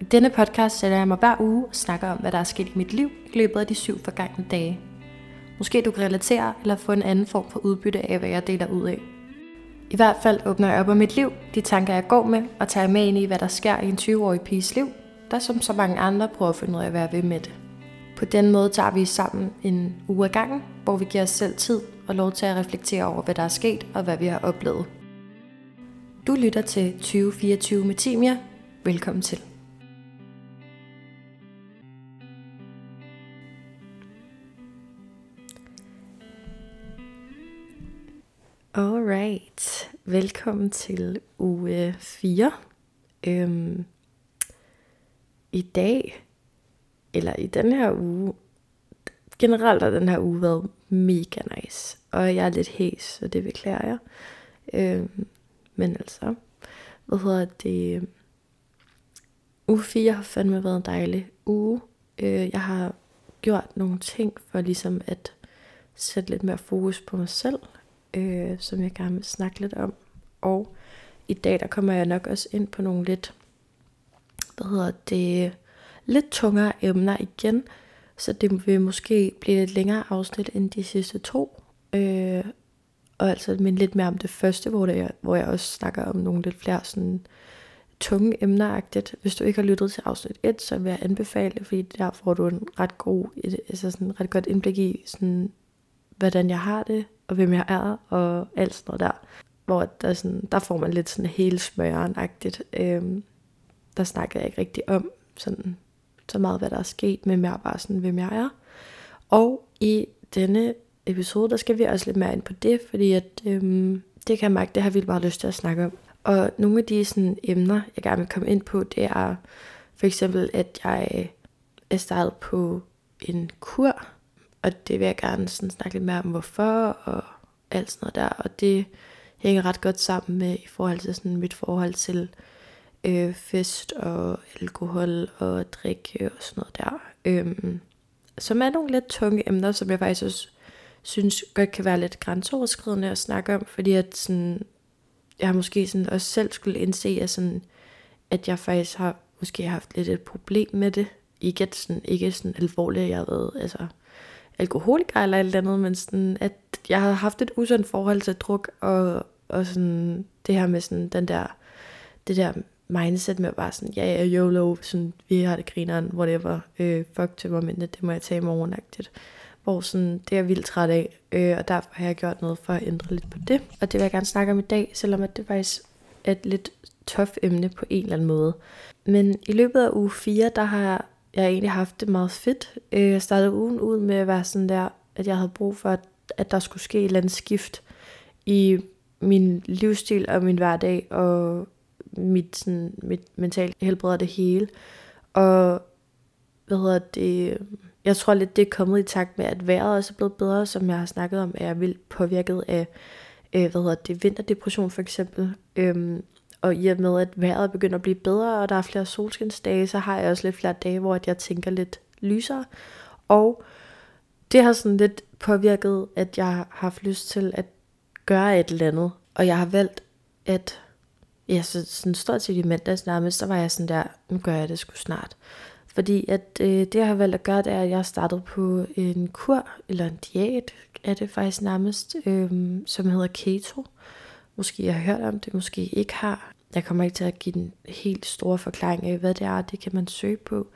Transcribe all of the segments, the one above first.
I denne podcast sætter jeg mig hver uge og snakker om, hvad der er sket i mit liv i løbet af de syv forgangne dage. Måske du kan relatere eller få en anden form for udbytte af, hvad jeg deler ud af. I hvert fald åbner jeg op om mit liv, de tanker jeg går med, og tager med ind i, hvad der sker i en 20-årig piges liv, der som så mange andre prøver at finde ud af, hvad jeg vil med det. På den måde tager vi sammen en uge ad gangen, hvor vi giver os selv tid og lov til at reflektere over, hvad der er sket og hvad vi har oplevet. Du lytter til 2024 med Timia. Velkommen til. Alright, velkommen til uge 4. Øhm, I dag, eller i den her uge, generelt har den her uge været mega nice. Og jeg er lidt hæs, så det beklager jeg. Øhm, men altså, hvad hedder det? Uge 4 har fandme været en dejlig uge. Øh, jeg har gjort nogle ting for ligesom at sætte lidt mere fokus på mig selv øh, som jeg gerne vil snakke lidt om. Og i dag der kommer jeg nok også ind på nogle lidt, hvad hedder det, lidt tungere emner igen. Så det vil måske blive lidt længere afsnit end de sidste to. Øh, og altså men lidt mere om det første, hvor, det, hvor jeg også snakker om nogle lidt flere sådan tunge emneragtigt. Hvis du ikke har lyttet til afsnit 1, så vil jeg anbefale det, fordi der får du en ret god, altså sådan ret godt indblik i, sådan, hvordan jeg har det, og hvem jeg er, og alt sådan noget der. Hvor der, sådan, der får man lidt sådan hele smøren-agtigt. Øhm, der snakker jeg ikke rigtig om sådan, så meget, hvad der er sket, men mere bare sådan, hvem jeg er. Og i denne episode, der skal vi også lidt mere ind på det, fordi at, øhm, det kan jeg mærke, det har vildt meget lyst til at snakke om. Og nogle af de sådan, emner, jeg gerne vil komme ind på, det er for eksempel, at jeg er startet på en kur, og det vil jeg gerne sådan snakke lidt mere om, hvorfor, og alt sådan noget der. Og det hænger ret godt sammen med i forhold til sådan mit forhold til øh, fest og alkohol og drikke og sådan noget der. Øhm, som er nogle lidt tunge emner, som jeg faktisk også synes godt kan være lidt grænseoverskridende at snakke om, fordi at sådan, jeg har måske sådan også selv skulle indse, at, sådan, at jeg faktisk har måske haft lidt et problem med det. Ikke, sådan, ikke sådan alvorligt, jeg har været, altså, alkoholiker eller alt andet, men sådan, at jeg har haft et usundt forhold til druk, og, og sådan, det her med sådan, den der, det der mindset med bare sådan, ja, ja, YOLO, sådan, vi har det grineren, whatever, øh, fuck til momentet, det må jeg tage i morgen -agtigt. Hvor sådan, det er jeg vildt træt af, øh, og derfor har jeg gjort noget for at ændre lidt på det. Og det vil jeg gerne snakke om i dag, selvom at det faktisk er et lidt tof emne på en eller anden måde. Men i løbet af uge 4, der har jeg har egentlig haft det meget fedt. Øh, jeg startede ugen ud med at være sådan der, at jeg havde brug for, at, at der skulle ske et eller andet skift i min livsstil og min hverdag og mit, sådan, mit mentale helbred og det hele. Og hvad hedder det, jeg tror lidt, det er kommet i takt med, at vejret også er blevet bedre, som jeg har snakket om, at jeg vildt påvirket af, øh, hvad hedder det, vinterdepression for eksempel. Øhm, og i og med, at vejret begynder at blive bedre, og der er flere solskinsdage, så har jeg også lidt flere dage, hvor jeg tænker lidt lysere. Og det har sådan lidt påvirket, at jeg har haft lyst til at gøre et eller andet. Og jeg har valgt at, ja, så sådan stort set i mandags nærmest, så var jeg sådan der, nu gør jeg det sgu snart. Fordi at øh, det, jeg har valgt at gøre, det er, at jeg har startet på en kur, eller en diæt, er det faktisk nærmest, øh, som hedder keto. Måske jeg har hørt om det, måske ikke har. Jeg kommer ikke til at give den helt store forklaring af, hvad det er. Det kan man søge på,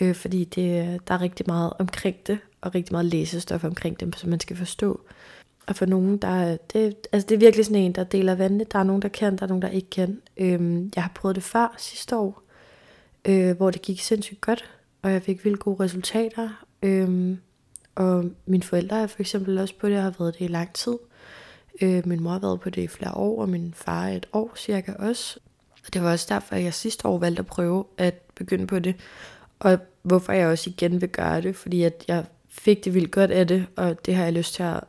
øh, fordi det, der er rigtig meget omkring det, og rigtig meget læsestof omkring dem, som man skal forstå. Og for nogen, der det, altså det er virkelig sådan en, der deler vandene. Der er nogen, der kan, der er nogen, der ikke kan. Øhm, jeg har prøvet det før sidste år, øh, hvor det gik sindssygt godt, og jeg fik vildt gode resultater. Øhm, og mine forældre er for eksempel også på det, og har været det i lang tid. Øh, min mor har været på det i flere år, og min far et år cirka også. Og det var også derfor, at jeg sidste år valgte at prøve at begynde på det. Og hvorfor jeg også igen vil gøre det, fordi at jeg fik det vildt godt af det, og det har jeg lyst til at,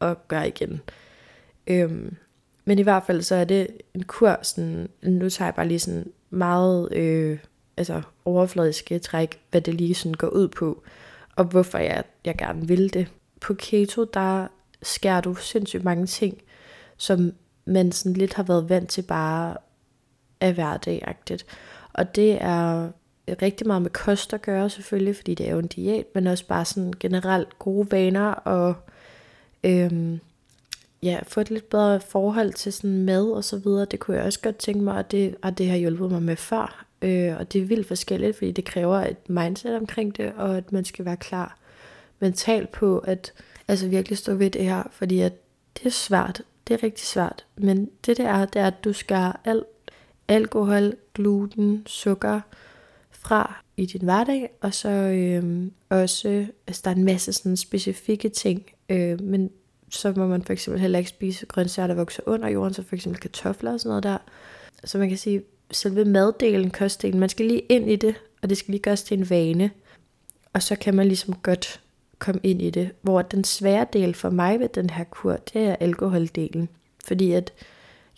at gøre igen. Øhm, men i hvert fald så er det en kur, sådan, nu tager jeg bare lige sådan meget øh, altså overfladiske træk, hvad det lige sådan går ud på, og hvorfor jeg, jeg gerne vil det. På keto, der skærer du sindssygt mange ting, som man sådan lidt har været vant til bare af hverdagagtigt. Og det er rigtig meget med kost at gøre selvfølgelig, fordi det er jo en diæt, men også bare sådan generelt gode vaner og øhm, ja, få et lidt bedre forhold til sådan mad og så videre. Det kunne jeg også godt tænke mig, og det, og det har hjulpet mig med før. Øh, og det er vildt forskelligt, fordi det kræver et mindset omkring det, og at man skal være klar mentalt på at altså virkelig stå ved det her, fordi at det er svært. Det er rigtig svært. Men det det er, det er, at du skærer alt alkohol, gluten, sukker fra i din hverdag, og så øh, også, altså der er en masse sådan specifikke ting, øh, men så må man for eksempel heller ikke spise grøntsager, der vokser under jorden, så for eksempel kartofler og sådan noget der. Så man kan sige, selve maddelen, kostdelen, man skal lige ind i det, og det skal lige gøres til en vane. Og så kan man ligesom godt kom ind i det. Hvor den svære del for mig ved den her kur, det er alkoholdelen. Fordi at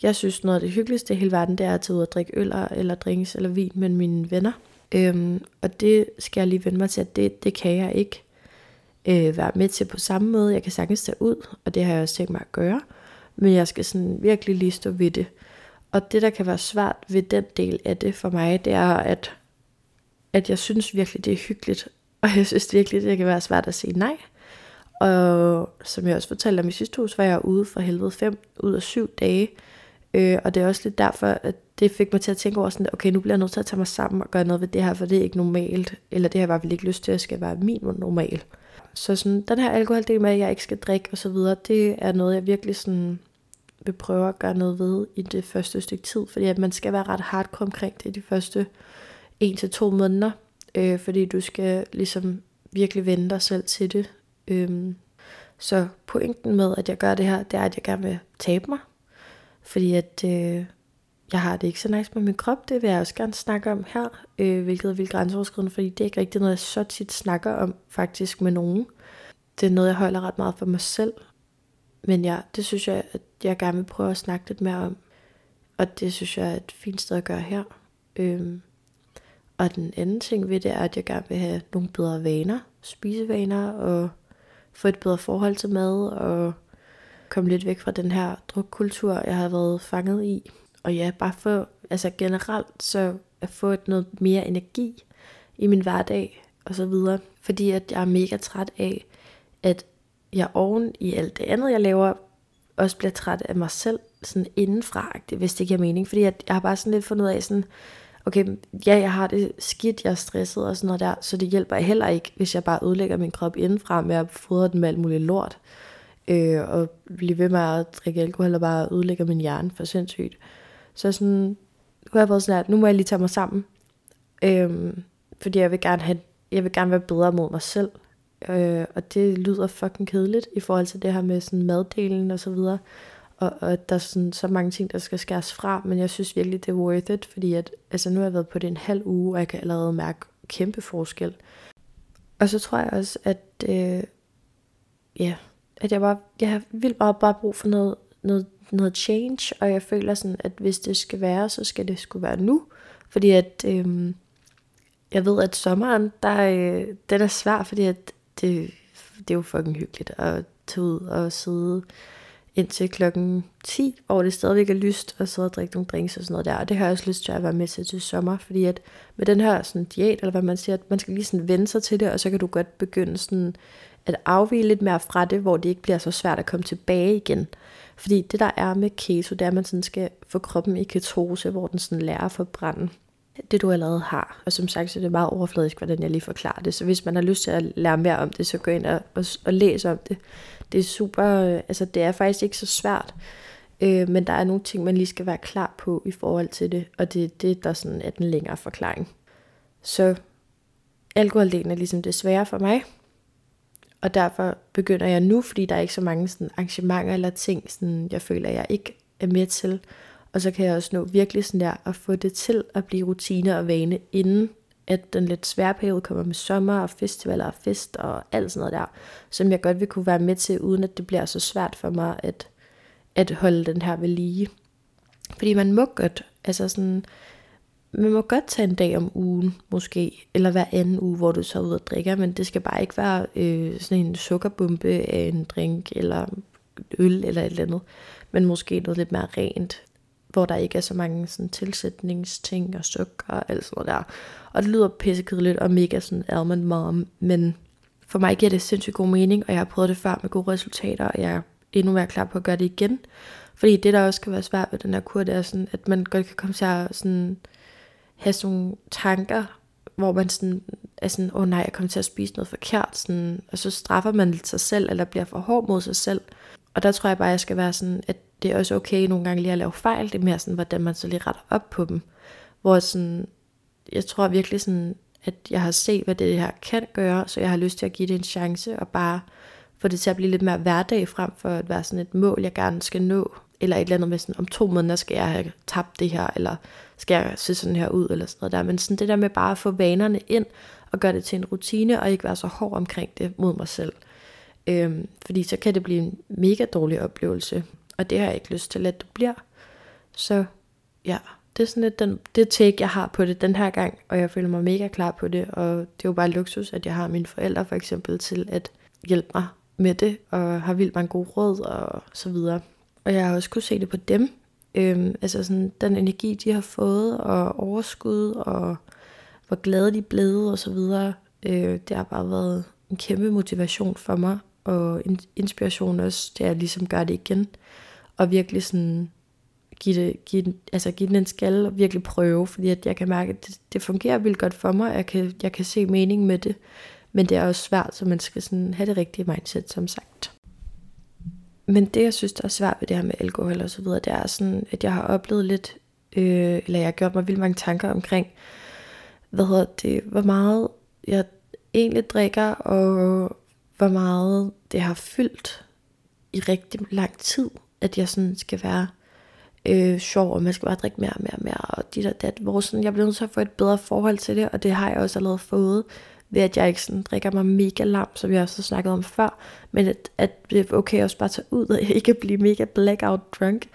jeg synes, noget af det hyggeligste i hele verden, det er at tage ud og drikke øl eller drinks eller vin med mine venner. Øhm, og det skal jeg lige vende mig til, at det, det kan jeg ikke øh, være med til på samme måde. Jeg kan sagtens tage ud, og det har jeg også tænkt mig at gøre. Men jeg skal sådan virkelig lige stå ved det. Og det, der kan være svært ved den del af det for mig, det er, at, at jeg synes virkelig, det er hyggeligt. Og jeg synes virkelig, det kan være svært at sige nej. Og som jeg også fortalte om i sidste uge, var jeg ude for helvede fem ud af syv dage. Øh, og det er også lidt derfor, at det fik mig til at tænke over sådan, okay, nu bliver jeg nødt til at tage mig sammen og gøre noget ved det her, for det er ikke normalt. Eller det har jeg bare ikke lyst til, at skal være min normal. Så sådan, den her alkoholdel med, at jeg ikke skal drikke osv., det er noget, jeg virkelig sådan vil prøve at gøre noget ved i det første stykke tid, fordi at man skal være ret hardcore omkring det i de første 1-2 måneder, øh, fordi du skal ligesom virkelig vende dig selv til det. Øhm, så pointen med, at jeg gør det her, det er, at jeg gerne vil tabe mig, fordi at øh, jeg har det ikke så nice med min krop, det vil jeg også gerne snakke om her, øh, hvilket er vildt grænseoverskridende, fordi det er ikke rigtig noget, jeg så tit snakker om faktisk med nogen. Det er noget, jeg holder ret meget for mig selv, men ja, det synes jeg, at jeg gerne vil prøve at snakke lidt mere om. Og det synes jeg er et fint sted at gøre her. Øhm, og den anden ting ved det er, at jeg gerne vil have nogle bedre vaner, spisevaner, og få et bedre forhold til mad, og komme lidt væk fra den her drukkultur, jeg har været fanget i. Og ja, bare få, altså generelt, så at få et noget mere energi i min hverdag, og så videre. Fordi at jeg er mega træt af, at jeg oven i alt det andet, jeg laver, også bliver træt af mig selv, sådan indenfra, hvis det giver mening. Fordi jeg, jeg har bare sådan lidt fundet ud af sådan, okay, ja, jeg har det skidt, jeg er stresset og sådan noget der, så det hjælper heller ikke, hvis jeg bare ødelægger min krop indenfra med at fodre den med alt muligt lort, øh, og blive ved med at drikke alkohol og bare ødelægger min hjerne for sindssygt. Så sådan, nu har jeg været sådan her, nu må jeg lige tage mig sammen, øh, fordi jeg vil gerne have, jeg vil gerne være bedre mod mig selv, Øh, og det lyder fucking kedeligt i forhold til det her med sådan maddelen og så videre. Og, og der er sådan, så mange ting, der skal skæres fra, men jeg synes virkelig, det er worth it, fordi at, altså, nu har jeg været på det en halv uge, og jeg kan allerede mærke kæmpe forskel. Og så tror jeg også, at, øh, ja, at jeg bare, jeg har vildt bare, bare brug for noget, noget, noget change, og jeg føler sådan, at hvis det skal være, så skal det skulle være nu, fordi at, øh, jeg ved, at sommeren, der, øh, den er svær, fordi at det, det er jo fucking hyggeligt at tage ud og sidde indtil klokken 10, hvor det stadigvæk er lyst, og sidde og drikke nogle drinks og sådan noget der. Og det har jeg også lyst til at være med til til sommer, fordi at med den her sådan diæt, eller hvad man siger, at man skal lige sådan vende sig til det, og så kan du godt begynde sådan at afvige lidt mere fra det, hvor det ikke bliver så svært at komme tilbage igen. Fordi det der er med keto, det er, at man sådan skal få kroppen i ketose, hvor den sådan lærer at forbrænde det du allerede har. Og som sagt, så er det meget overfladisk, hvordan jeg lige forklarer det. Så hvis man har lyst til at lære mere om det, så gå ind og, og, og læs om det. Det er super, øh, altså det er faktisk ikke så svært. Øh, men der er nogle ting, man lige skal være klar på i forhold til det. Og det er det, der sådan er den længere forklaring. Så alkoholdelen er ligesom det svære for mig. Og derfor begynder jeg nu, fordi der er ikke så mange sådan, arrangementer eller ting, sådan, jeg føler, jeg ikke er med til. Og så kan jeg også nå virkelig sådan der at få det til at blive rutine og vane, inden at den lidt svære periode kommer med sommer og festivaler og fest og alt sådan noget der, som jeg godt vil kunne være med til, uden at det bliver så svært for mig at, at holde den her ved lige. Fordi man må godt, altså sådan, man må godt tage en dag om ugen, måske, eller hver anden uge, hvor du så ud og drikker, men det skal bare ikke være øh, sådan en sukkerbombe af en drink, eller øl, eller et eller andet, men måske noget lidt mere rent hvor der ikke er så mange sådan, tilsætningsting og sukker og alt sådan noget der. Og det lyder pissekedeligt og mega sådan almond mom, men for mig giver det sindssygt god mening, og jeg har prøvet det før med gode resultater, og jeg er endnu mere klar på at gøre det igen. Fordi det, der også kan være svært ved den her kur, det er sådan, at man godt kan komme til at sådan, have sådan nogle tanker, hvor man sådan er sådan, åh oh nej, jeg kommer til at spise noget forkert, sådan, og så straffer man lidt sig selv, eller bliver for hård mod sig selv. Og der tror jeg bare, at jeg skal være sådan, at det er også okay nogle gange lige at lave fejl, det er mere sådan, hvordan man så lige retter op på dem. Hvor sådan, jeg tror virkelig sådan, at jeg har set, hvad det her kan gøre, så jeg har lyst til at give det en chance, og bare få det til at blive lidt mere hverdag, frem for at være sådan et mål, jeg gerne skal nå, eller et eller andet med sådan, om to måneder skal jeg have tabt det her, eller skal jeg se sådan her ud, eller sådan noget der. Men sådan det der med bare at få vanerne ind, og gøre det til en rutine, og ikke være så hård omkring det mod mig selv. Øhm, fordi så kan det blive en mega dårlig oplevelse, og det har jeg ikke lyst til, at du bliver. Så ja, det er sådan lidt den, det take, jeg har på det den her gang, og jeg føler mig mega klar på det, og det er jo bare luksus, at jeg har mine forældre for eksempel til at hjælpe mig med det, og har vildt mange gode råd og så videre. Og jeg har også kunne se det på dem, øhm, altså sådan den energi, de har fået, og overskud, og hvor glade de er blevet, og så videre. Øh, det har bare været en kæmpe motivation for mig, og en inspiration også, til jeg ligesom gøre det igen, og virkelig sådan give, det, give, den, altså give den en skal og virkelig prøve, fordi at jeg kan mærke, at det, det fungerer vildt godt for mig, jeg kan, jeg kan se mening med det, men det er også svært, så man skal sådan have det rigtige mindset, som sagt. Men det, jeg synes, der er svært ved det her med alkohol og så videre, det er sådan, at jeg har oplevet lidt, øh, eller jeg har gjort mig vildt mange tanker omkring, hvad hedder det, hvor meget jeg egentlig drikker, og hvor meget det har fyldt i rigtig lang tid, at jeg sådan skal være øh, sjov, og man skal bare drikke mere og mere og mere, og dit og dat, hvor sådan, jeg bliver nødt til at få et bedre forhold til det, og det har jeg også allerede fået, ved at jeg ikke sådan drikker mig mega lam, som jeg også har snakket om før, men at, at det er okay også bare tage ud, og ikke blive mega blackout drunk.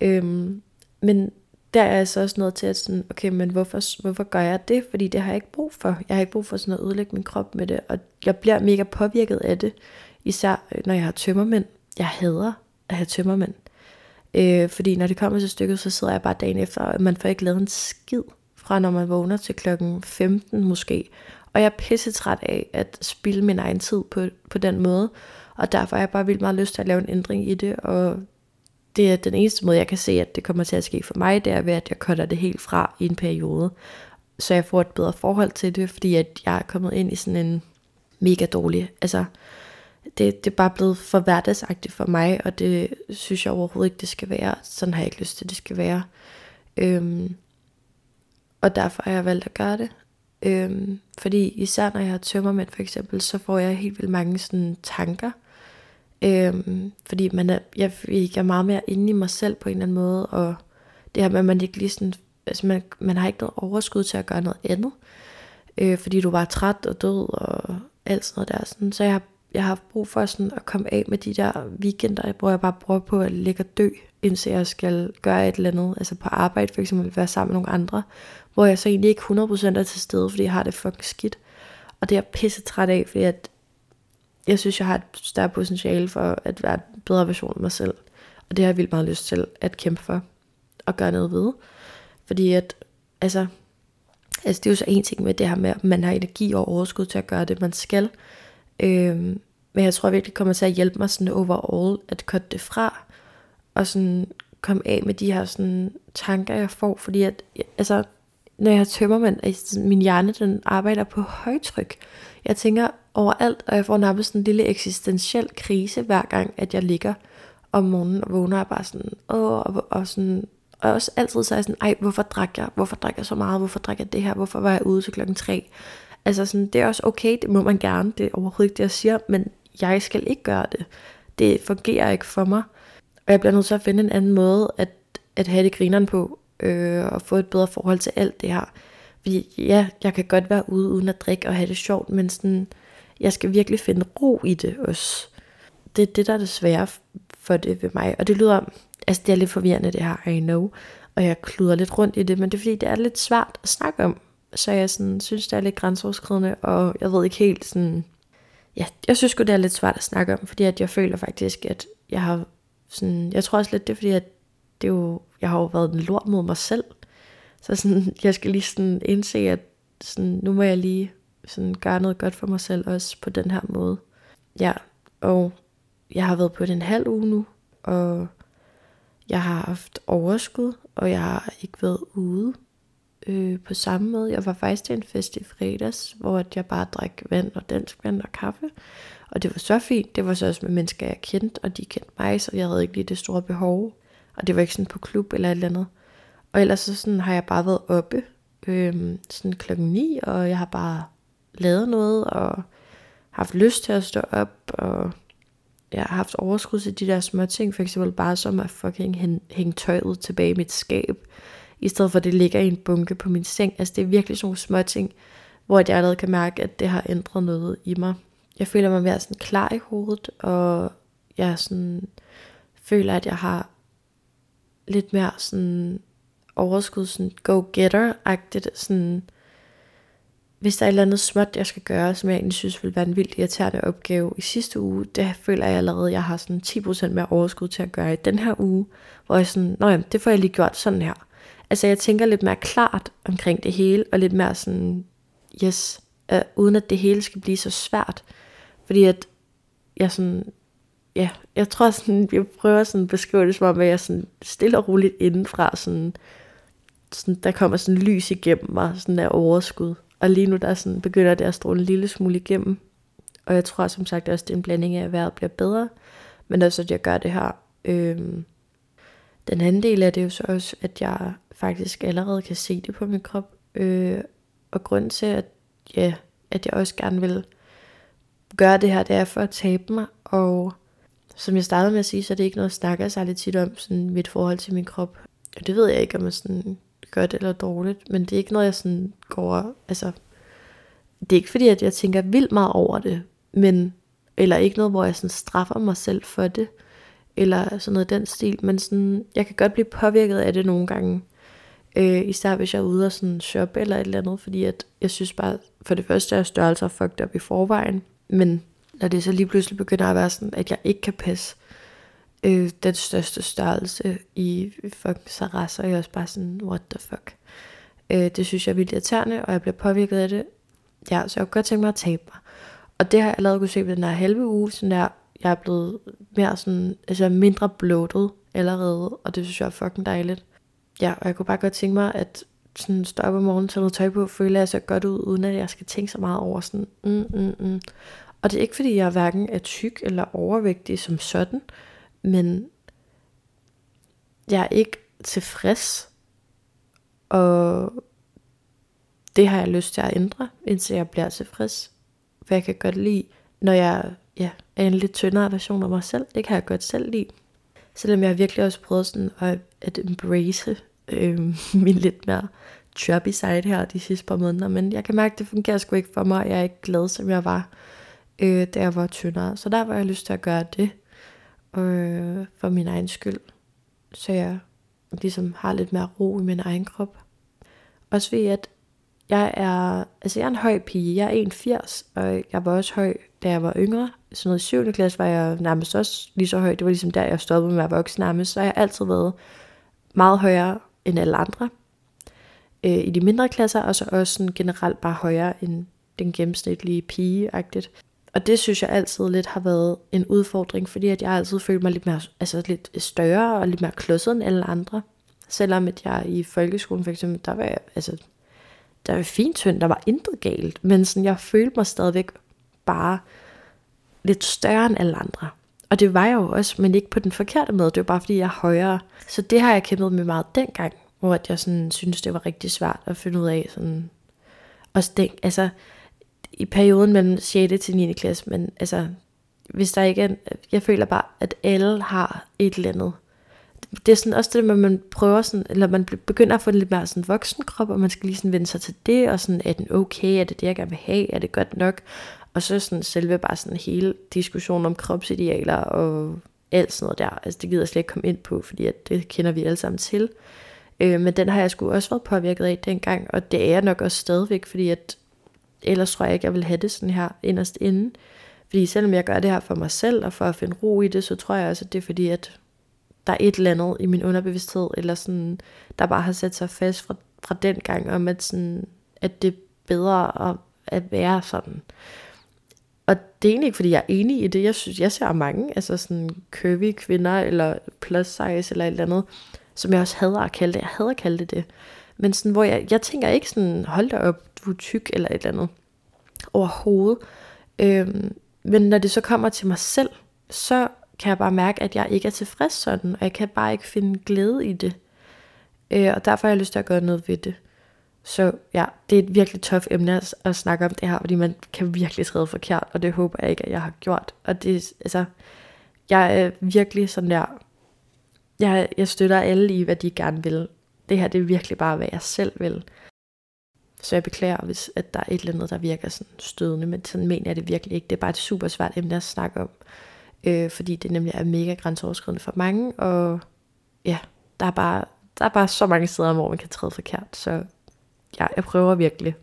Øhm, men der er jeg så også noget til at sådan, okay, men hvorfor, hvorfor gør jeg det? Fordi det har jeg ikke brug for. Jeg har ikke brug for sådan at ødelægge min krop med det, og jeg bliver mega påvirket af det, især øh, når jeg har tømmermænd. Jeg hader at have tømmermænd. Øh, fordi når det kommer til stykket, så sidder jeg bare dagen efter, og man får ikke lavet en skid fra når man vågner til klokken 15 måske. Og jeg er pisse træt af at spille min egen tid på, på den måde. Og derfor har jeg bare vildt meget lyst til at lave en ændring i det. Og det er den eneste måde, jeg kan se, at det kommer til at ske for mig, det er ved, at jeg cutter det helt fra i en periode. Så jeg får et bedre forhold til det, fordi at jeg er kommet ind i sådan en mega dårlig, altså det, det er bare blevet for hverdagsagtigt for mig, og det synes jeg overhovedet ikke, det skal være. Sådan har jeg ikke lyst til, det skal være. Øhm, og derfor har jeg valgt at gøre det. Øhm, fordi især når jeg har tømmermænd for eksempel, så får jeg helt vildt mange sådan tanker. Øhm, fordi man er, jeg, jeg er meget mere inde i mig selv på en eller anden måde, og det her med, at man ikke lige sådan, altså man, man har ikke noget overskud til at gøre noget andet, øh, fordi du var træt og død og alt sådan noget der. Sådan. Så jeg har, jeg har haft brug for sådan at komme af med de der weekender, hvor jeg bare bruger på at ligge og dø, indtil jeg skal gøre et eller andet, altså på arbejde for eksempel, være sammen med nogle andre, hvor jeg så egentlig ikke 100% er til stede, fordi jeg har det fucking skidt. Og det er jeg pisse træt af, fordi at jeg synes, jeg har et større potentiale for at være en bedre version af mig selv. Og det har jeg vildt meget lyst til at kæmpe for og gøre noget ved. Fordi at, altså, altså det er jo så en ting med det her med, at man har energi og overskud til at gøre det, man skal. Øhm, men jeg tror virkelig, det kommer til at hjælpe mig sådan overall at cutte det fra, og sådan komme af med de her sådan tanker, jeg får, fordi at, altså, når jeg tømmer, men min hjerne den arbejder på højtryk. Jeg tænker overalt, og jeg får nærmest en lille eksistentiel krise hver gang, at jeg ligger om morgenen og vågner og bare sådan, åh, og, og sådan, og også altid så er jeg sådan, ej, hvorfor drak jeg, hvorfor drak jeg så meget, hvorfor drak jeg det her, hvorfor var jeg ude til klokken tre? Altså sådan, det er også okay, det må man gerne, det er overhovedet ikke det, jeg siger, men jeg skal ikke gøre det. Det fungerer ikke for mig. Og jeg bliver nødt til at finde en anden måde at, at have det grineren på, øh, og få et bedre forhold til alt det her. Fordi ja, jeg kan godt være ude uden at drikke og have det sjovt, men sådan, jeg skal virkelig finde ro i det også. Det er det, der er det svære for det ved mig. Og det lyder, altså det er lidt forvirrende det her, I know. Og jeg kluder lidt rundt i det, men det er fordi, det er lidt svært at snakke om. Så jeg sådan, synes, det er lidt grænseoverskridende, og jeg ved ikke helt sådan... Ja, jeg synes godt det er lidt svært at snakke om, fordi at jeg føler faktisk, at jeg har sådan... Jeg tror også lidt, det er fordi, at det er jo, jeg har jo været en lort mod mig selv. Så sådan, jeg skal lige sådan indse, at sådan, nu må jeg lige sådan gøre noget godt for mig selv også på den her måde. Ja, og jeg har været på den halv uge nu, og jeg har haft overskud, og jeg har ikke været ude øh, på samme måde. Jeg var faktisk til en fest i fredags, hvor jeg bare drak vand og dansk vand og kaffe. Og det var så fint. Det var så også med mennesker, jeg kendte, og de kendte mig, så jeg havde ikke lige det store behov. Og det var ikke sådan på klub eller et eller andet. Og ellers så sådan har jeg bare været oppe øh, sådan klokken 9, og jeg har bare lavet noget, og haft lyst til at stå op, og jeg har haft overskud til de der små ting, for eksempel bare som at fucking hænge tøjet tilbage i mit skab, i stedet for at det ligger i en bunke på min seng. Altså det er virkelig sådan nogle små ting, hvor jeg allerede kan mærke, at det har ændret noget i mig. Jeg føler mig mere sådan klar i hovedet, og jeg sådan føler, at jeg har lidt mere sådan overskud, sådan go-getter-agtigt, sådan hvis der er et eller andet småt, jeg skal gøre, som jeg egentlig synes ville være en vildt irriterende opgave i sidste uge, det føler jeg allerede, at jeg har sådan 10% mere overskud til at gøre i den her uge, hvor jeg sådan, nå jamen, det får jeg lige gjort sådan her. Altså jeg tænker lidt mere klart omkring det hele, og lidt mere sådan, yes, øh, uden at det hele skal blive så svært. Fordi at jeg sådan, ja, jeg tror sådan, jeg prøver sådan at beskrive det som om, at jeg sådan stille og roligt indenfra, sådan, sådan, der kommer sådan lys igennem mig, sådan der overskud. Og lige nu der sådan, begynder det at stråle en lille smule igennem. Og jeg tror som sagt også, det er en blanding af, at vejret bliver bedre, men også at jeg gør det her. Øhm, den anden del af det er jo så også, at jeg faktisk allerede kan se det på min krop. Øh, og grund til, at, ja, at jeg også gerne vil gøre det her, det er for at tabe mig. Og som jeg startede med at sige, så er det ikke noget, jeg snakker særlig tit om, sådan mit forhold til min krop. Og det ved jeg ikke, om jeg sådan godt eller dårligt, men det er ikke noget, jeg sådan går, altså, det er ikke fordi, at jeg tænker vildt meget over det, men, eller ikke noget, hvor jeg sådan straffer mig selv for det, eller sådan noget den stil, men sådan, jeg kan godt blive påvirket af det nogle gange, øh, især hvis jeg er ude og sådan shoppe eller et eller andet, fordi at jeg synes bare, for det første er størrelser fucked op i forvejen, men når det så lige pludselig begynder at være sådan, at jeg ikke kan passe øh, den største størrelse i fucking Sarah, så er jeg også bare sådan, what the fuck. Øh, det synes jeg er vildt irriterende, og jeg bliver påvirket af det. Ja, så jeg kunne godt tænke mig at tabe mig. Og det har jeg allerede kunne se på den her halve uge, sådan der, jeg er blevet mere sådan, altså mindre bloated allerede, og det synes jeg er fucking dejligt. Ja, og jeg kunne bare godt tænke mig, at sådan stå op om morgenen, tage noget tøj på, føle jeg så godt ud, uden at jeg skal tænke så meget over sådan, mm, mm, mm. Og det er ikke fordi, jeg hverken er tyk eller overvægtig som sådan, men jeg er ikke tilfreds, og det har jeg lyst til at ændre, indtil jeg bliver tilfreds. For jeg kan godt lide, når jeg ja, er en lidt tyndere version af mig selv, det kan jeg godt selv lide. Selvom jeg virkelig også prøvet sådan at, at embrace øh, min lidt mere chubby side her de sidste par måneder, men jeg kan mærke, at det fungerer sgu ikke for mig, jeg er ikke glad, som jeg var, øh, da jeg var tyndere. Så der var jeg lyst til at gøre det øh, for min egen skyld. Så jeg ligesom har lidt mere ro i min egen krop. Også ved at jeg er, altså jeg er en høj pige, jeg er 1,80, og jeg var også høj, da jeg var yngre. Så noget i 7. klasse var jeg nærmest også lige så høj. Det var ligesom der, jeg stoppede med at være voksen nærmest. Så jeg har altid været meget højere end alle andre øh, i de mindre klasser, og så også sådan generelt bare højere end den gennemsnitlige pige-agtigt. Og det synes jeg altid lidt har været en udfordring, fordi at jeg altid følte mig lidt, mere, altså lidt større og lidt mere klodset end alle andre. Selvom at jeg i folkeskolen for eksempel, der var jeg, altså, der var fint tynd, der var intet galt, men sådan, jeg følte mig stadigvæk bare lidt større end alle andre. Og det var jeg jo også, men ikke på den forkerte måde, det var bare fordi jeg er højere. Så det har jeg kæmpet med meget dengang, hvor jeg sådan synes, det var rigtig svært at finde ud af sådan, også den, altså, i perioden mellem 6. til 9. klasse, men altså, hvis der ikke er, jeg føler bare, at alle har et eller andet. Det er sådan også det, at man prøver sådan, eller man begynder at få en lidt mere sådan voksen krop, og man skal lige sådan vende sig til det, og sådan, er den okay, er det det, jeg gerne vil have, er det godt nok? Og så sådan selve bare sådan hele diskussionen om kropsidealer og alt sådan noget der. Altså det gider jeg slet ikke komme ind på, fordi at det kender vi alle sammen til. Øh, men den har jeg sgu også været påvirket af dengang, og det er jeg nok også stadigvæk, fordi at ellers tror jeg ikke, jeg vil have det sådan her inderst inde. Fordi selvom jeg gør det her for mig selv, og for at finde ro i det, så tror jeg også, at det er fordi, at der er et eller andet i min underbevidsthed, eller sådan, der bare har sat sig fast fra, fra den gang, om at, sådan, at det er bedre at, at være sådan. Og det er egentlig ikke, fordi jeg er enig i det. Jeg synes, jeg ser mange, altså sådan curvy kvinder, eller plus size, eller et eller andet, som jeg også hader at kalde det. Jeg hader at kalde det det. Men sådan, hvor jeg, jeg tænker ikke sådan, hold da op, du er tyk, eller et eller andet. Overhovedet. Øhm, men når det så kommer til mig selv, så kan jeg bare mærke, at jeg ikke er tilfreds sådan, og jeg kan bare ikke finde glæde i det. Øh, og derfor har jeg lyst til at gøre noget ved det. Så ja, det er et virkelig tøft emne at, at snakke om det her, fordi man kan virkelig træde forkert, og det håber jeg ikke, at jeg har gjort. Og det, altså, jeg er virkelig sådan der, jeg, jeg støtter alle i, hvad de gerne vil. Det her, det er virkelig bare, hvad jeg selv vil. Så jeg beklager, hvis at der er et eller andet, der virker sådan stødende, men sådan mener jeg det virkelig ikke. Det er bare et super svært emne at snakke om, øh, fordi det nemlig er mega grænseoverskridende for mange, og ja, der er bare, der er bare så mange steder, hvor man kan træde forkert, så ja, jeg prøver virkelig.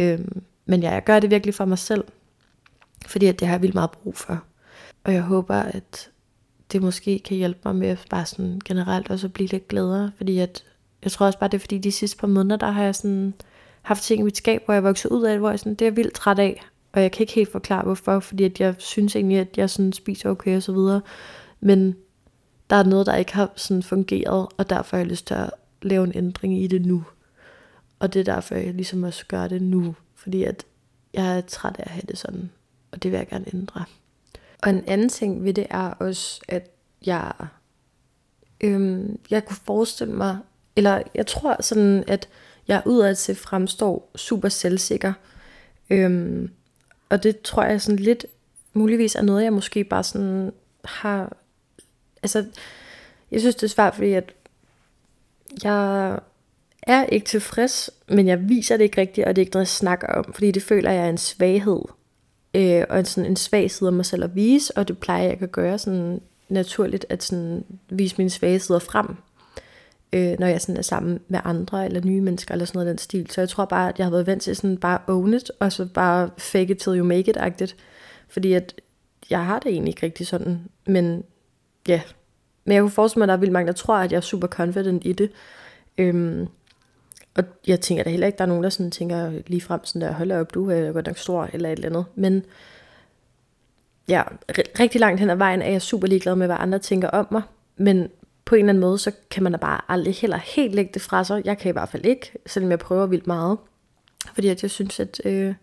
Øhm, men ja, jeg gør det virkelig for mig selv, fordi at det har jeg vildt meget brug for. Og jeg håber, at det måske kan hjælpe mig med bare sådan generelt også at blive lidt gladere, fordi at, jeg tror også bare, det er fordi de sidste par måneder, der har jeg sådan haft ting i mit skab, hvor jeg voksede ud af, hvor jeg sådan, det er jeg vildt træt af, og jeg kan ikke helt forklare hvorfor, fordi at jeg synes egentlig, at jeg sådan spiser okay og så videre, men der er noget, der ikke har sådan fungeret, og derfor har jeg lyst til at lave en ændring i det nu. Og det er derfor, jeg ligesom også gør det nu. Fordi at jeg er træt af at have det sådan. Og det vil jeg gerne ændre. Og en anden ting ved det er også, at jeg, øhm, jeg kunne forestille mig, eller jeg tror sådan, at jeg udad til fremstår super selvsikker. Øhm, og det tror jeg sådan lidt, muligvis er noget, jeg måske bare sådan har, altså, jeg synes det er svært, fordi at jeg er ikke tilfreds, men jeg viser det ikke rigtigt, og det er ikke noget, jeg snakker om, fordi det føler jeg er en svaghed, øh, og en, sådan en svag side af mig selv at vise, og det plejer jeg at gøre sådan naturligt, at sådan vise mine svage sider frem, øh, når jeg sådan er sammen med andre, eller nye mennesker, eller sådan noget af den stil. Så jeg tror bare, at jeg har været vant til sådan bare own it, og så bare fake it till you make it-agtigt, fordi at jeg har det egentlig ikke rigtig sådan, men ja, yeah. men jeg kunne forestille mig, at der er vildt mange, der tror, at jeg er super confident i det, Øhm, og jeg tænker da heller ikke, der er nogen, der sådan tænker lige frem sådan der, hold op, du er godt nok stor, eller et eller andet. Men ja, rigtig langt hen ad vejen er jeg super ligeglad med, hvad andre tænker om mig. Men på en eller anden måde, så kan man da bare aldrig heller helt lægge det fra sig. Jeg kan i hvert fald ikke, selvom jeg prøver vildt meget. Fordi at jeg synes, at, øh,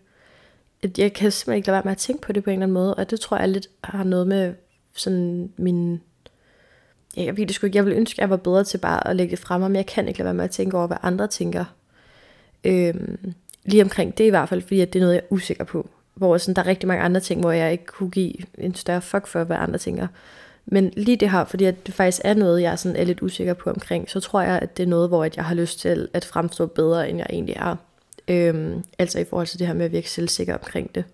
at jeg kan simpelthen ikke lade være med at tænke på det på en eller anden måde. Og det tror jeg lidt har noget med sådan min jeg ved det sgu ikke, jeg ville ønske, at jeg var bedre til bare at lægge det frem, men jeg kan ikke lade være med at tænke over, hvad andre tænker. Øhm, lige omkring det i hvert fald, fordi at det er noget, jeg er usikker på. Hvor sådan, der er rigtig mange andre ting, hvor jeg ikke kunne give en større fuck for, hvad andre tænker. Men lige det her, fordi at det faktisk er noget, jeg sådan er lidt usikker på omkring, så tror jeg, at det er noget, hvor jeg har lyst til at fremstå bedre, end jeg egentlig er. Øhm, altså i forhold til det her med at virke selvsikker omkring det.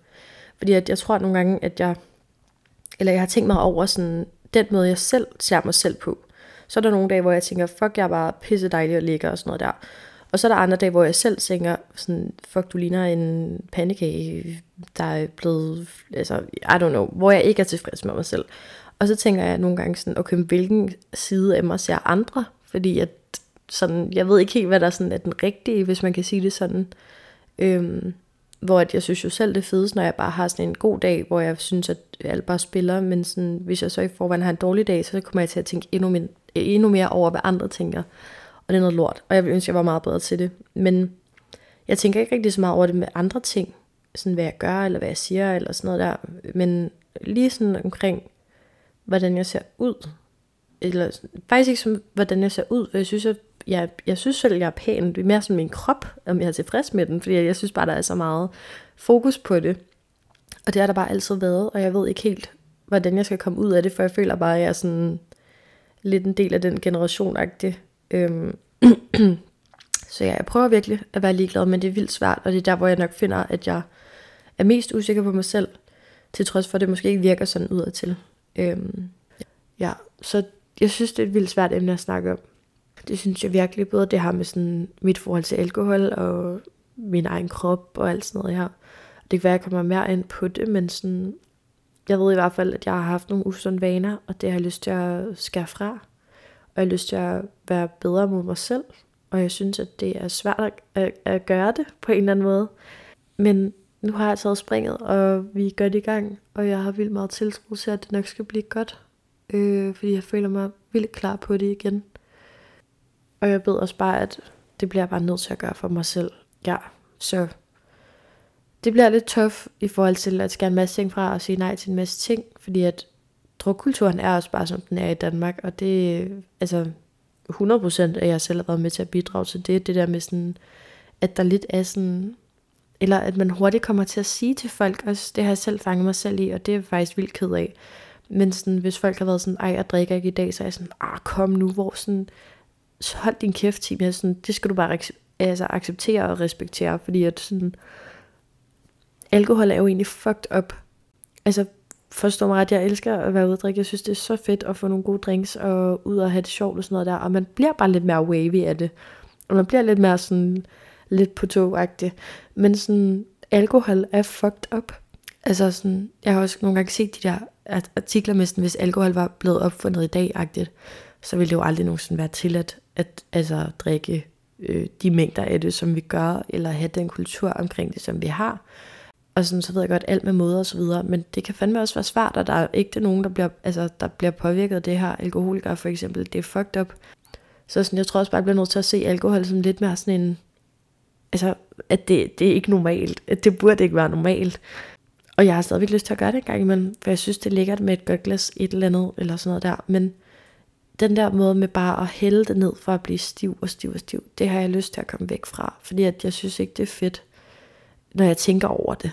Fordi at jeg tror at nogle gange, at jeg, eller jeg har tænkt mig over sådan, den måde, jeg selv ser mig selv på. Så er der nogle dage, hvor jeg tænker, fuck, jeg er bare pisse dejlig og lækker og sådan noget der. Og så er der andre dage, hvor jeg selv tænker, sådan, fuck, du ligner en pandekage, der er blevet, altså, I don't know, hvor jeg ikke er tilfreds med mig selv. Og så tænker jeg nogle gange sådan, okay, hvilken side af mig ser andre? Fordi at, sådan, jeg ved ikke helt, hvad der sådan er den rigtige, hvis man kan sige det sådan. Øhm, hvor at jeg synes jo selv det fedeste, når jeg bare har sådan en god dag, hvor jeg synes, at alt bare spiller, men sådan, hvis jeg så i forvejen har en dårlig dag, så kommer jeg til at tænke endnu, min, endnu mere over, hvad andre tænker. Og det er noget lort, og jeg vil ønske, at jeg var meget bedre til det. Men jeg tænker ikke rigtig så meget over det med andre ting, sådan hvad jeg gør, eller hvad jeg siger, eller sådan noget der. Men lige sådan omkring, hvordan jeg ser ud. Eller faktisk ikke som, hvordan jeg ser ud, for jeg synes, at jeg, jeg synes selv, jeg er pæn. Det er mere som min krop, om jeg er tilfreds med den, fordi jeg synes bare, der er så meget fokus på det. Og det har der bare altid været, og jeg ved ikke helt, hvordan jeg skal komme ud af det, for jeg føler bare, at jeg er sådan lidt en del af den generation -agtig. Øhm. så ja, jeg prøver virkelig at være ligeglad, men det er vildt svært, og det er der, hvor jeg nok finder, at jeg er mest usikker på mig selv, til trods for, at det måske ikke virker sådan udadtil. Øhm. Ja, så jeg synes, det er et vildt svært emne at snakke om. Det synes jeg virkelig, både det har med sådan mit forhold til alkohol og min egen krop og alt sådan noget her. Det kan være, at jeg kommer mere ind på det, men sådan, jeg ved i hvert fald, at jeg har haft nogle usunde vaner, og det har jeg lyst til at skære fra. jeg har lyst til at være bedre mod mig selv, og jeg synes, at det er svært at, at, at gøre det på en eller anden måde. Men nu har jeg taget springet, og vi er godt i gang, og jeg har vildt meget tiltro til, at det nok skal blive godt, øh, fordi jeg føler mig vildt klar på det igen. Og jeg ved også bare, at det bliver jeg bare nødt til at gøre for mig selv. Ja, så det bliver lidt tough i forhold til at skære en masse ting fra og sige nej til en masse ting, fordi at drukkulturen er også bare som den er i Danmark, og det altså 100% af jeg selv har været med til at bidrage til det, det der med sådan, at der lidt er sådan, eller at man hurtigt kommer til at sige til folk også, det har jeg selv fanget mig selv i, og det er jeg faktisk vildt ked af. Men sådan, hvis folk har været sådan, ej, jeg drikker ikke i dag, så er jeg sådan, ah, kom nu, hvor sådan, så hold din kæft, Tim. Jeg sådan, det skal du bare altså, acceptere og respektere, fordi at sådan, alkohol er jo egentlig fucked up. Altså, forstå mig ret, jeg elsker at være ude og drikke. Jeg synes, det er så fedt at få nogle gode drinks og ud og have det sjovt og sådan noget der. Og man bliver bare lidt mere wavy af det. Og man bliver lidt mere sådan, lidt på togagtig. Men sådan, alkohol er fucked up. Altså sådan, jeg har også nogle gange set de der artikler med sådan, hvis alkohol var blevet opfundet i dag-agtigt, så ville det jo aldrig nogensinde være tilladt at altså, drikke øh, de mængder af det, som vi gør, eller have den kultur omkring det, som vi har. Og sådan, så ved jeg godt alt med måder og så videre, men det kan fandme også være svært, og der er ikke nogen, der bliver, altså, der bliver påvirket af det her. Alkoholikere for eksempel, det er fucked up. Så sådan, jeg tror også bare, jeg bliver nødt til at se alkohol som lidt mere sådan en, altså, at det, det er ikke normalt. At det burde ikke være normalt. Og jeg har stadigvæk lyst til at gøre det en gang imellem, for jeg synes, det er lækkert med et godt glas et eller andet, eller sådan noget der. Men den der måde med bare at hælde det ned for at blive stiv og stiv og stiv, det har jeg lyst til at komme væk fra. Fordi at jeg synes ikke, det er fedt, når jeg tænker over det.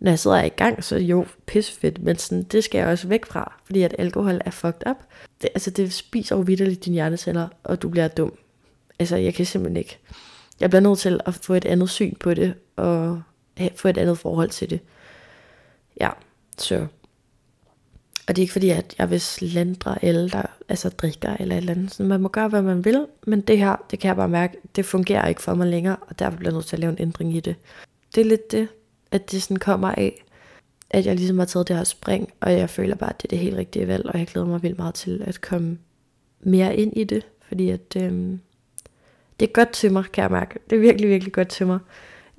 Når jeg sidder i gang, så jo pissefedt, men sådan, det skal jeg også væk fra, fordi at alkohol er fucked up. Det, altså det spiser jo vidderligt dine hjerneceller, og du bliver dum. Altså jeg kan simpelthen ikke. Jeg bliver nødt til at få et andet syn på det, og få et andet forhold til det. Ja, så og det er ikke fordi, at jeg vil slandre alle, der altså drikker eller et eller andet. Så man må gøre, hvad man vil, men det her, det kan jeg bare mærke, det fungerer ikke for mig længere, og derfor bliver jeg nødt til at lave en ændring i det. Det er lidt det, at det sådan kommer af, at jeg ligesom har taget det her spring, og jeg føler bare, at det er det helt rigtige valg, og jeg glæder mig vildt meget til at komme mere ind i det, fordi at øhm, det er godt til mig, kan jeg mærke. Det er virkelig, virkelig godt til mig.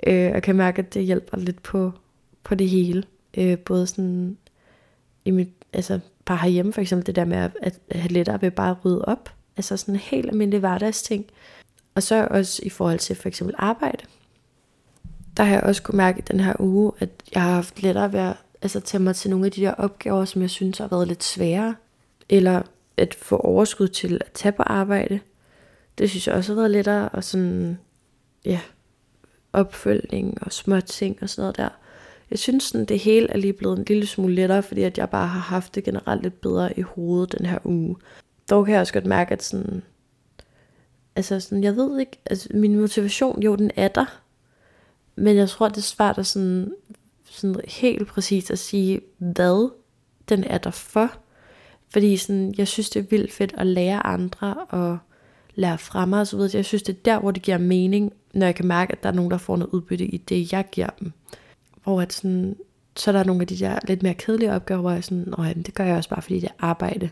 Øh, jeg kan mærke, at det hjælper lidt på, på det hele. Øh, både sådan i mit altså bare herhjemme for eksempel det der med at, at have lettere ved bare at rydde op. Altså sådan en helt almindelig hverdagsting. Og så også i forhold til for eksempel arbejde. Der har jeg også kunne mærke i den her uge, at jeg har haft lettere ved at altså, tage mig til nogle af de der opgaver, som jeg synes har været lidt svære. Eller at få overskud til at tage på arbejde. Det synes jeg også har været lettere. Og sådan, ja, opfølgning og små ting og sådan noget der jeg synes sådan, det hele er lige blevet en lille smule lettere, fordi at jeg bare har haft det generelt lidt bedre i hovedet den her uge. Dog kan jeg også godt mærke, at sådan, altså sådan, jeg ved ikke, altså min motivation, jo den er der, men jeg tror, det er svært at sådan, sådan helt præcis at sige, hvad den er der for. Fordi sådan, jeg synes, det er vildt fedt at lære andre og lære fra mig og så videre. Jeg synes, det er der, hvor det giver mening, når jeg kan mærke, at der er nogen, der får noget udbytte i det, jeg giver dem. Hvor at sådan, så er der nogle af de der lidt mere kedelige opgaver, hvor jeg sådan, Nå, jamen, det gør jeg også bare, fordi det er arbejde.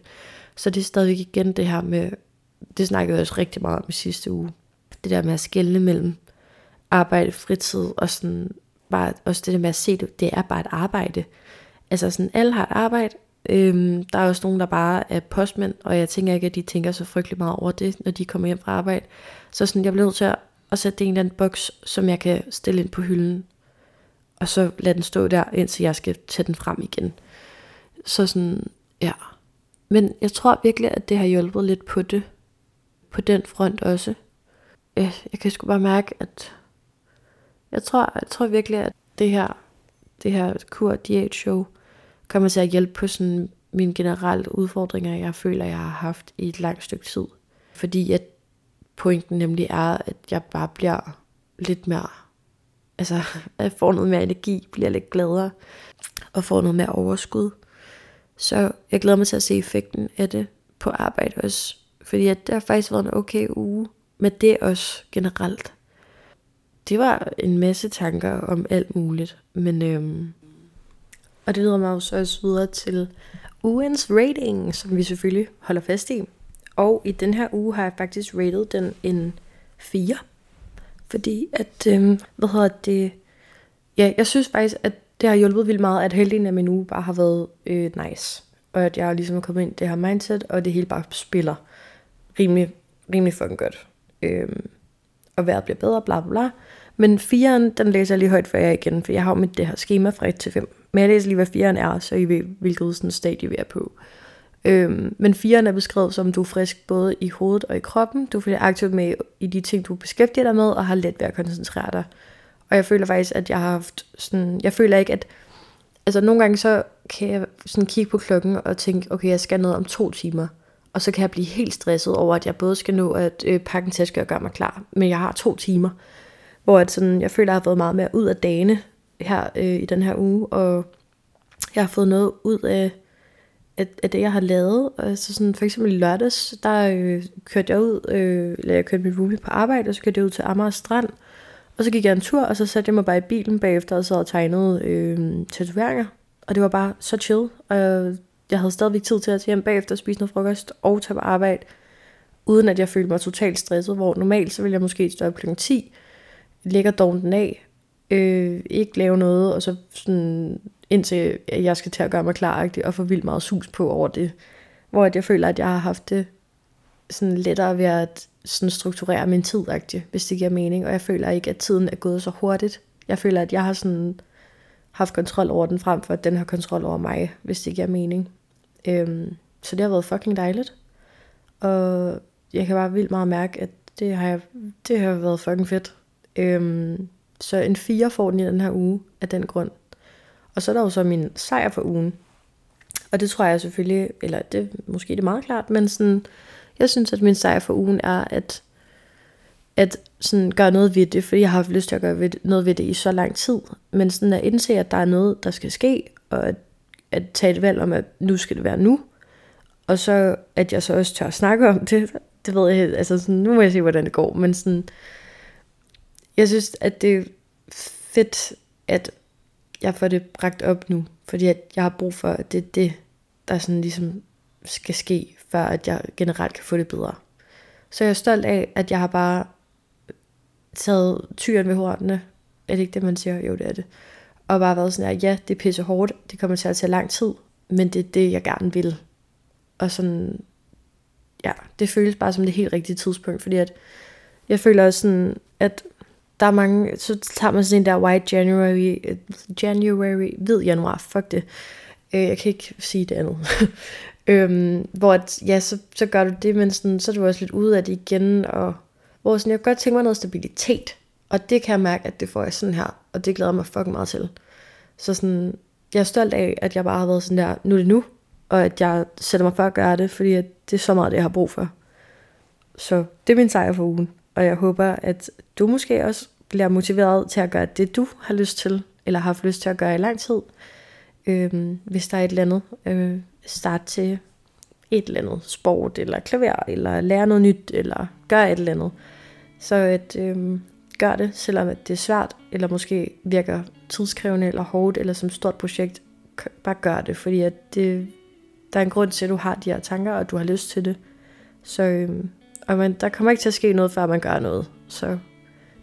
Så det er stadigvæk igen det her med, det snakkede jeg også rigtig meget om i sidste uge, det der med at skælne mellem arbejde, fritid, og sådan, bare også det der med at se det, det er bare et arbejde. Altså sådan, alle har et arbejde, øhm, der er også nogen, der bare er postmænd, og jeg tænker ikke, at de tænker så frygtelig meget over det, når de kommer hjem fra arbejde. Så sådan, jeg bliver nødt til at, at sætte det i en eller anden boks, som jeg kan stille ind på hylden, og så lade den stå der, indtil jeg skal tage den frem igen. Så sådan, ja. Men jeg tror virkelig, at det har hjulpet lidt på det. På den front også. Jeg kan sgu bare mærke, at jeg tror, jeg tror virkelig, at det her, det her kur diæt show kommer til at hjælpe på sådan mine generelle udfordringer, jeg føler, jeg har haft i et langt stykke tid. Fordi at pointen nemlig er, at jeg bare bliver lidt mere altså, jeg får noget mere energi, bliver lidt gladere, og får noget mere overskud. Så jeg glæder mig til at se effekten af det på arbejde også. Fordi at det har faktisk været en okay uge med det også generelt. Det var en masse tanker om alt muligt. Men øhm, og det leder mig så også videre til ugens rating, som vi selvfølgelig holder fast i. Og i den her uge har jeg faktisk rated den en 4. Fordi at, øh, hvad hedder det, ja, jeg synes faktisk, at det har hjulpet vildt meget, at halvdelen af min uge bare har været øh, nice. Og at jeg ligesom er kommet ind i det her mindset, og det hele bare spiller rimelig, rimelig fucking godt. Øh, og vejret bliver bedre, bla bla bla. Men firen, den læser jeg lige højt for jer igen, for jeg har jo mit det her schema fra 1 til 5. Men jeg læser lige, hvad firen er, så I ved, hvilket sådan stadie vi er på. Øhm, men firen er beskrevet som, du er frisk både i hovedet og i kroppen. Du føler aktivt med i de ting, du beskæftiger dig med, og har let ved at koncentrere dig. Og jeg føler faktisk, at jeg har haft sådan... Jeg føler ikke, at... Altså nogle gange så kan jeg sådan kigge på klokken og tænke, okay, jeg skal noget om to timer. Og så kan jeg blive helt stresset over, at jeg både skal nå at øh, pakke en taske og gøre mig klar. Men jeg har to timer. Hvor at sådan, jeg føler, at jeg har været meget mere ud af dagene her øh, i den her uge. Og jeg har fået noget ud af, af, af det, jeg har lavet. Altså sådan, for eksempel i lørdags, der øh, kørte jeg ud, øh, eller jeg kørte min roomie på arbejde, og så kørte jeg ud til Amager Strand. Og så gik jeg en tur, og så satte jeg mig bare i bilen bagefter, og så og tegnede øh, tatoveringer. Og det var bare så chill. Og jeg havde stadigvæk tid til at tage hjem bagefter og spise noget frokost og tage på arbejde, uden at jeg følte mig totalt stresset, hvor normalt så ville jeg måske stå op kl. 10, lægger dogen den af, øh, ikke lave noget, og så sådan, indtil jeg skal til at gøre mig klar, og få vildt meget sus på over det. Hvor at jeg føler, at jeg har haft det sådan lettere ved at sådan strukturere min tid, hvis det giver mening. Og jeg føler ikke, at tiden er gået så hurtigt. Jeg føler, at jeg har sådan haft kontrol over den, frem for at den har kontrol over mig, hvis det giver mening. Øhm, så det har været fucking dejligt. Og jeg kan bare vildt meget mærke, at det har, jeg, det har været fucking fedt. Øhm, så en 4 får den i den her uge af den grund. Og så er der jo så min sejr for ugen. Og det tror jeg selvfølgelig, eller det måske det er meget klart, men sådan, jeg synes, at min sejr for ugen er, at, at sådan gøre noget ved det, fordi jeg har haft lyst til at gøre ved, noget ved det i så lang tid. Men sådan at indse, at der er noget, der skal ske, og at, at tage et valg om, at nu skal det være nu. Og så, at jeg så også tør at snakke om det, det ved jeg, altså sådan, nu må jeg se, hvordan det går, men sådan, jeg synes, at det er fedt, at jeg får det bragt op nu, fordi at jeg har brug for, at det er det, der sådan ligesom skal ske, før at jeg generelt kan få det bedre. Så jeg er stolt af, at jeg har bare taget tyren ved hornene. Er det ikke det, man siger? Jo, det er det. Og bare været sådan her, ja, det er pisse hårdt, det kommer til at tage lang tid, men det er det, jeg gerne vil. Og sådan, ja, det føles bare som det helt rigtige tidspunkt, fordi at jeg føler også sådan, at der er mange, så tager man sådan en der white January, January, hvid januar, fuck det. Øh, jeg kan ikke sige det andet. øhm, hvor at, ja, så, så gør du det, men sådan, så er du også lidt ude af det igen, og hvor sådan, jeg kan godt tænke mig noget stabilitet, og det kan jeg mærke, at det får jeg sådan her, og det glæder mig fucking meget til. Så sådan, jeg er stolt af, at jeg bare har været sådan der, nu er det nu, og at jeg sætter mig for at gøre det, fordi at det er så meget, det jeg har brug for. Så det er min sejr for ugen og jeg håber, at du måske også bliver motiveret til at gøre det, du har lyst til, eller har haft lyst til at gøre i lang tid. Øhm, hvis der er et eller andet, øh, start til et eller andet sport, eller klaver, eller lære noget nyt, eller gør et eller andet. Så at øh, gør det, selvom det er svært, eller måske virker tidskrævende, eller hårdt, eller som et stort projekt. Bare gør det, fordi at det, der er en grund til, at du har de her tanker, og du har lyst til det. Så øh, og man, der kommer ikke til at ske noget, før man gør noget. Så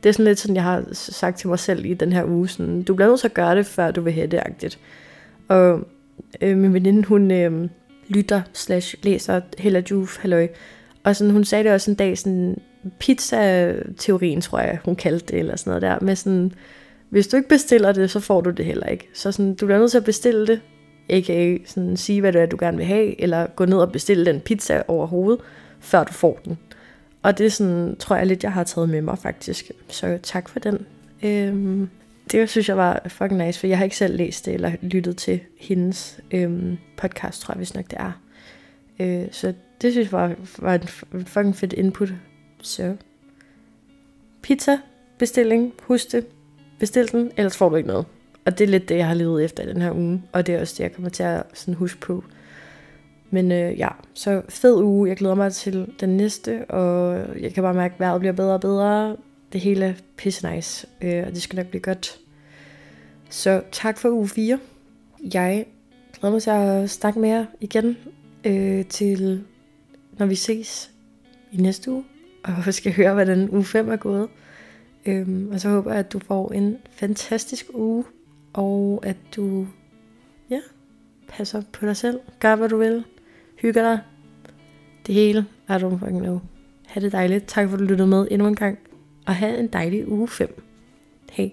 det er sådan lidt sådan, jeg har sagt til mig selv i den her uge. Sådan, du bliver nødt til at gøre det, før du vil have det, agtigt. Og øh, min veninde, hun øh, lytter slash læser Hella Juf, halløj. Og sådan, hun sagde det også en dag, sådan pizza-teorien, tror jeg, hun kaldte det, eller sådan noget der, med sådan, hvis du ikke bestiller det, så får du det heller ikke. Så sådan, du bliver nødt til at bestille det, a.k.a. Sådan, sige, hvad det er, du gerne vil have, eller gå ned og bestille den pizza overhovedet, før du får den. Og det er sådan, tror jeg lidt, jeg har taget med mig faktisk. Så tak for den. Øhm, det synes jeg var fucking nice, for jeg har ikke selv læst det eller lyttet til hendes øhm, podcast, tror jeg hvis nok det er. Øh, så det synes jeg var, var en fucking fedt input. Så pizza, bestilling, husk det, bestil den, ellers får du ikke noget. Og det er lidt det, jeg har levet efter i den her uge, og det er også det, jeg kommer til at sådan huske på men øh, ja, så fed uge. Jeg glæder mig til den næste, og jeg kan bare mærke, at vejret bliver bedre og bedre. Det hele er pisse nice, øh, og det skal nok blive godt. Så tak for uge 4. Jeg glæder mig til at snakke mere igen øh, til, når vi ses i næste uge, og skal høre, hvordan uge 5 er gået. Øhm, og så håber jeg, at du får en fantastisk uge, og at du ja, passer på dig selv, gør hvad du vil, hygger dig, det hele, I don't fucking know. Ha' det dejligt, tak for at du lyttede med endnu en gang, og have en dejlig uge 5. Hej.